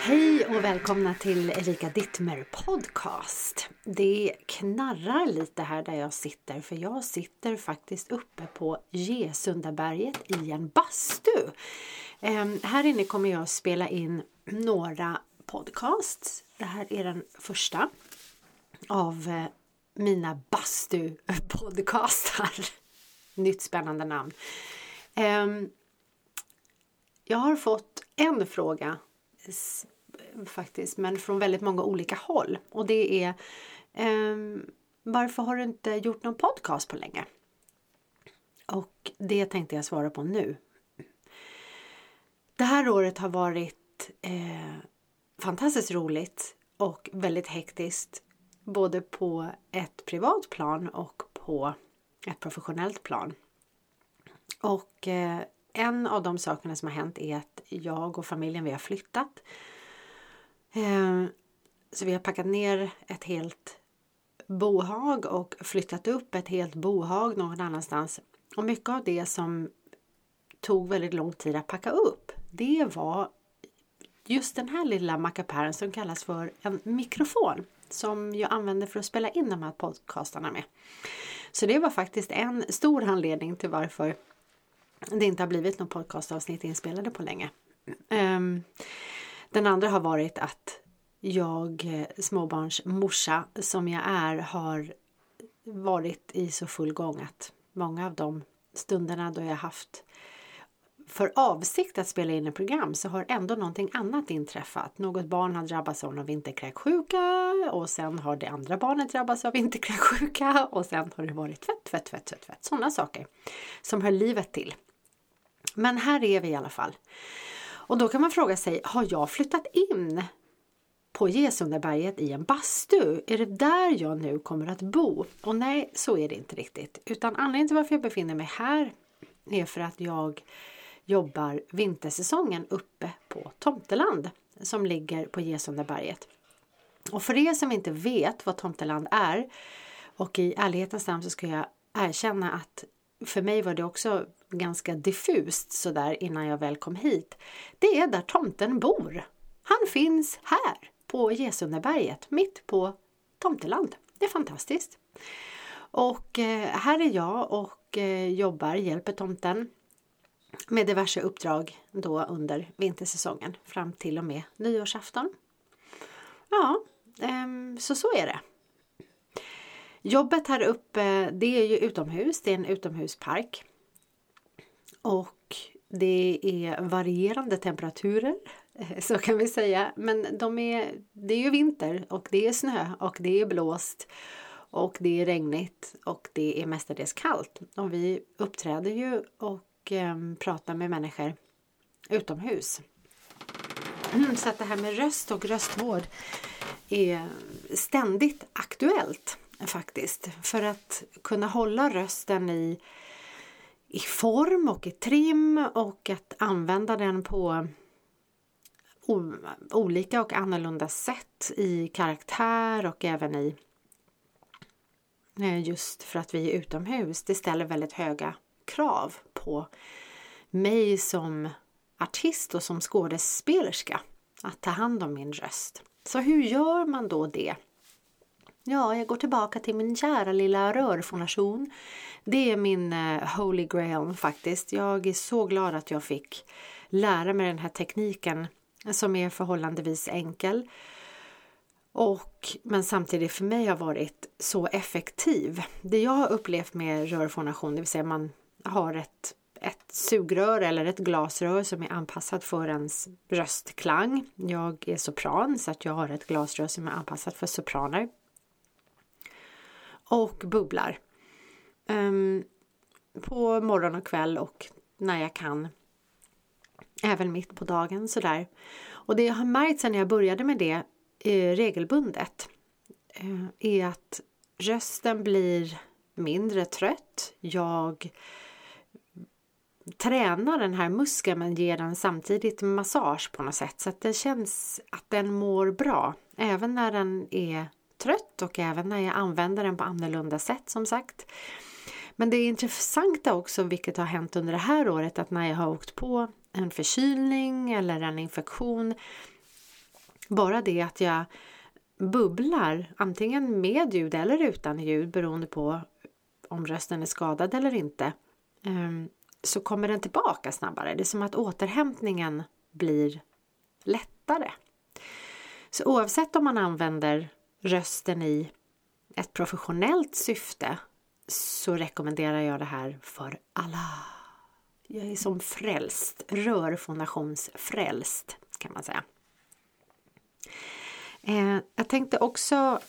Hej och välkomna till Erika Dittmer podcast. Det knarrar lite här där jag sitter för jag sitter faktiskt uppe på Gesundaberget i en bastu. Ehm, här inne kommer jag spela in några podcasts. Det här är den första av eh, mina bastu-podcastar. Nytt spännande namn. Ehm, jag har fått en fråga faktiskt, men från väldigt många olika håll. Och det är ehm, varför har du inte gjort någon podcast på länge? Och det tänkte jag svara på nu. Det här året har varit eh, fantastiskt roligt och väldigt hektiskt. Både på ett privat plan och på ett professionellt plan. Och eh, en av de sakerna som har hänt är att jag och familjen vi har flyttat. Eh, så vi har packat ner ett helt bohag och flyttat upp ett helt bohag någon annanstans. Och mycket av det som tog väldigt lång tid att packa upp det var just den här lilla mackapären som kallas för en mikrofon som jag använder för att spela in de här podcastarna med. Så det var faktiskt en stor anledning till varför det inte har blivit något podcastavsnitt inspelade på länge. Um, den andra har varit att jag, eh, småbarnsmorsa som jag är, har varit i så full gång att många av de stunderna då jag haft för avsikt att spela in ett program så har ändå någonting annat inträffat. Något barn har drabbats av någon vinterkräksjuka och sen har det andra barnet drabbats av vinterkräksjuka och sen har det varit tvätt, tvätt, tvätt, tvätt, tvätt. Sådana saker som hör livet till. Men här är vi i alla fall. Och då kan man fråga sig, har jag flyttat in på Gesundaberget i en bastu? Är det där jag nu kommer att bo? Och nej, så är det inte riktigt. Utan anledningen till varför jag befinner mig här är för att jag jobbar vintersäsongen uppe på Tomteland som ligger på Gesundaberget. Och för er som inte vet vad Tomteland är och i ärlighetens namn så ska jag erkänna att för mig var det också ganska diffust sådär innan jag väl kom hit. Det är där tomten bor. Han finns här på Gesundaberget, mitt på Tomteland. Det är fantastiskt. Och eh, här är jag och eh, jobbar, hjälper tomten med diverse uppdrag då under vintersäsongen fram till och med nyårsafton. Ja, ehm, så så är det. Jobbet här uppe det är ju utomhus, det är en utomhuspark. Och det är varierande temperaturer, eh, så kan vi säga. Men de är, det är ju vinter och det är snö och det är blåst och det är regnigt och det är mestadels kallt. Och vi uppträder ju och eh, med människor utomhus. Mm, så att det här med röst och röstvård är ständigt aktuellt faktiskt. För att kunna hålla rösten i, i form och i trim och att använda den på olika och annorlunda sätt i karaktär och även i eh, just för att vi är utomhus. Det ställer väldigt höga krav på mig som artist och som skådespelerska att ta hand om min röst. Så hur gör man då det? Ja, jag går tillbaka till min kära lilla rörfonation. Det är min uh, holy grail faktiskt. Jag är så glad att jag fick lära mig den här tekniken som är förhållandevis enkel. Och, men samtidigt för mig har varit så effektiv. Det jag har upplevt med rörfonation, det vill säga man har ett, ett sugrör eller ett glasrör som är anpassat för ens röstklang. Jag är sopran så att jag har ett glasrör som är anpassat för sopraner och bubblar. Um, på morgon och kväll och när jag kan. Även mitt på dagen sådär. Och det jag har märkt sen jag började med det eh, regelbundet eh, är att rösten blir mindre trött. Jag tränar den här muskeln men ger den samtidigt massage på något sätt så att det känns att den mår bra även när den är trött och även när jag använder den på annorlunda sätt som sagt. Men det intressanta också, vilket har hänt under det här året, att när jag har åkt på en förkylning eller en infektion, bara det att jag bubblar, antingen med ljud eller utan ljud beroende på om rösten är skadad eller inte, ehm, så kommer den tillbaka snabbare. Det är som att återhämtningen blir lättare. Så oavsett om man använder rösten i ett professionellt syfte så rekommenderar jag det här för alla. Jag är som frälst, rörfondationsfrälst kan man säga. Eh, jag tänkte också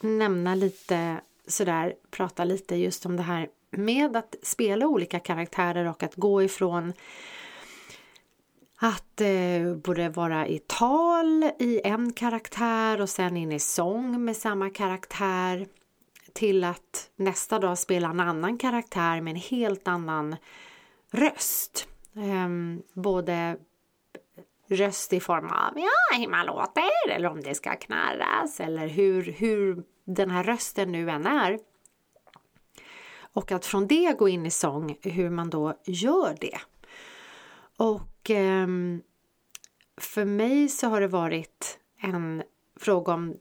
nämna lite sådär, prata lite just om det här med att spela olika karaktärer och att gå ifrån att eh, både vara i tal i en karaktär och sen in i sång med samma karaktär till att nästa dag spela en annan karaktär med en helt annan röst. Eh, både röst i form av ja, hur man låter eller om det ska knarras eller hur, hur den här rösten nu än är. Och att från det gå in i sång, hur man då gör det. Och eh, för mig så har det varit en fråga om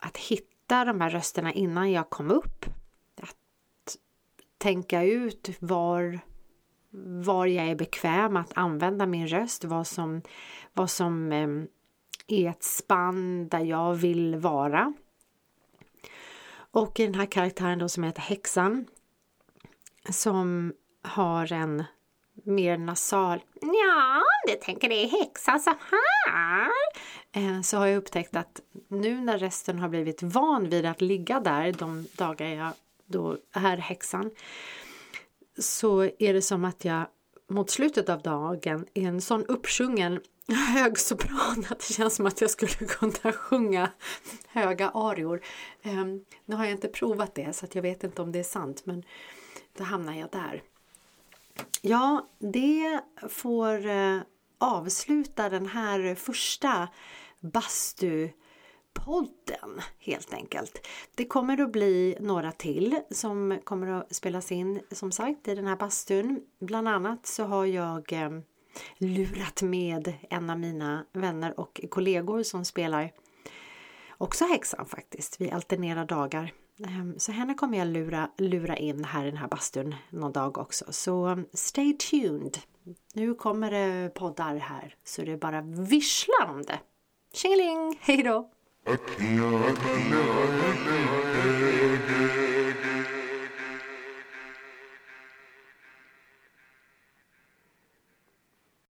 att hitta de här rösterna innan jag kom upp. Att tänka ut var, var jag är bekväm att använda min röst, vad som, vad som eh, är ett spann där jag vill vara. Och i den här karaktären då som heter Häxan som har en mer nasal Ja, du tänker det är häxa så här. Eh, så har jag upptäckt att nu när resten har blivit van vid att ligga där de dagar jag då är häxan så är det som att jag mot slutet av dagen är en sån uppsjungen hög sopran att det känns som att jag skulle kunna sjunga höga arior. Um, nu har jag inte provat det så jag vet inte om det är sant men då hamnar jag där. Ja, det får eh, avsluta den här första bastupodden helt enkelt. Det kommer att bli några till som kommer att spelas in som sagt i den här bastun. Bland annat så har jag eh, lurat med en av mina vänner och kollegor som spelar också häxan faktiskt. Vi alternerar dagar. Ehm, så henne kommer jag lura, lura in här i den här bastun någon dag också. Så um, stay tuned! Nu kommer det poddar här så det bara visslar om det. Tjingeling! Hej då!